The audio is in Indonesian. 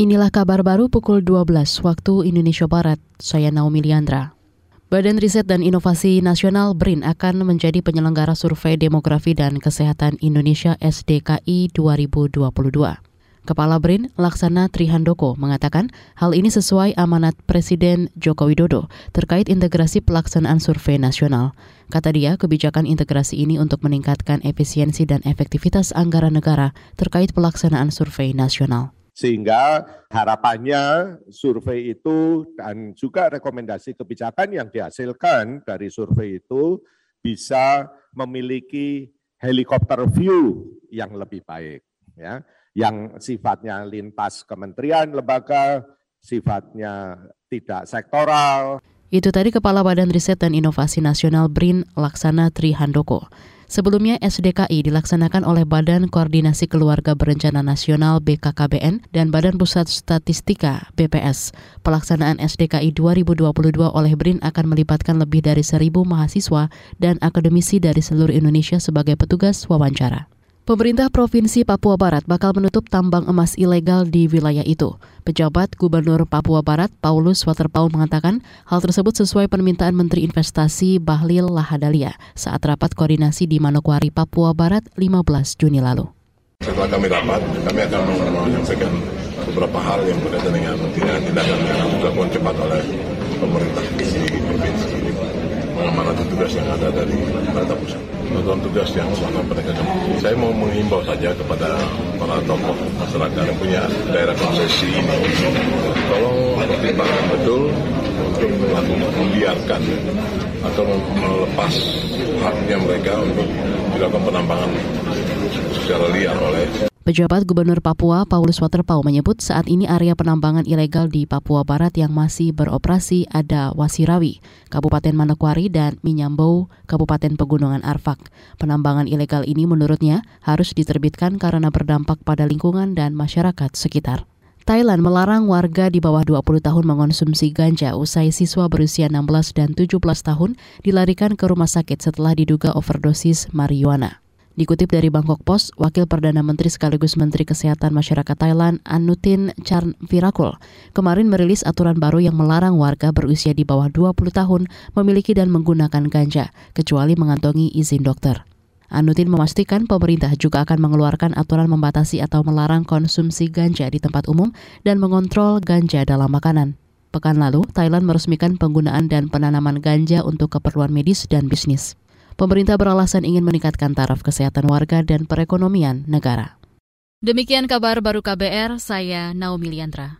Inilah kabar baru pukul 12 waktu Indonesia Barat. Saya Naomi Liandra. Badan Riset dan Inovasi Nasional BRIN akan menjadi penyelenggara survei demografi dan kesehatan Indonesia SDKI 2022. Kepala BRIN, Laksana Trihandoko, mengatakan hal ini sesuai amanat Presiden Joko Widodo terkait integrasi pelaksanaan survei nasional. Kata dia, kebijakan integrasi ini untuk meningkatkan efisiensi dan efektivitas anggaran negara terkait pelaksanaan survei nasional. Sehingga harapannya survei itu dan juga rekomendasi kebijakan yang dihasilkan dari survei itu bisa memiliki helikopter view yang lebih baik ya yang sifatnya lintas kementerian lembaga sifatnya tidak sektoral itu tadi Kepala Badan Riset dan Inovasi Nasional BRIN Laksana Trihandoko. Sebelumnya SDKI dilaksanakan oleh Badan Koordinasi Keluarga Berencana Nasional BKKBN dan Badan Pusat Statistika BPS. Pelaksanaan SDKI 2022 oleh BRIN akan melibatkan lebih dari seribu mahasiswa dan akademisi dari seluruh Indonesia sebagai petugas wawancara. Pemerintah Provinsi Papua Barat bakal menutup tambang emas ilegal di wilayah itu. Pejabat Gubernur Papua Barat, Paulus Waterpau mengatakan hal tersebut sesuai permintaan Menteri Investasi Bahlil Lahadalia saat rapat koordinasi di Manokwari, Papua Barat 15 Juni lalu. Setelah kami rapat, kami akan menyampaikan beberapa hal yang berkaitan dengan tindakan yang dilakukan cepat oleh pemerintah di provinsi ini mengamanati tugas yang ada dari pemerintah pusat melakukan tugas yang melakukan penegakan Saya mau mengimbau saja kepada para tokoh masyarakat yang punya daerah konsesi ini, tolong pertimbangkan betul untuk melakukan membiarkan atau melepas haknya mereka untuk dilakukan penambangan secara liar oleh Pejabat Gubernur Papua Paulus Waterpau menyebut saat ini area penambangan ilegal di Papua Barat yang masih beroperasi ada Wasirawi, Kabupaten Manokwari, dan Minyambau, Kabupaten Pegunungan Arfak. Penambangan ilegal ini menurutnya harus diterbitkan karena berdampak pada lingkungan dan masyarakat sekitar. Thailand melarang warga di bawah 20 tahun mengonsumsi ganja usai siswa berusia 16 dan 17 tahun dilarikan ke rumah sakit setelah diduga overdosis marijuana. Dikutip dari Bangkok Post, Wakil Perdana Menteri sekaligus Menteri Kesehatan Masyarakat Thailand Anutin Virakul kemarin merilis aturan baru yang melarang warga berusia di bawah 20 tahun memiliki dan menggunakan ganja, kecuali mengantongi izin dokter. Anutin memastikan pemerintah juga akan mengeluarkan aturan membatasi atau melarang konsumsi ganja di tempat umum dan mengontrol ganja dalam makanan. Pekan lalu, Thailand meresmikan penggunaan dan penanaman ganja untuk keperluan medis dan bisnis. Pemerintah beralasan ingin meningkatkan taraf kesehatan warga dan perekonomian negara. Demikian kabar baru KBR, saya Naomi Liandra.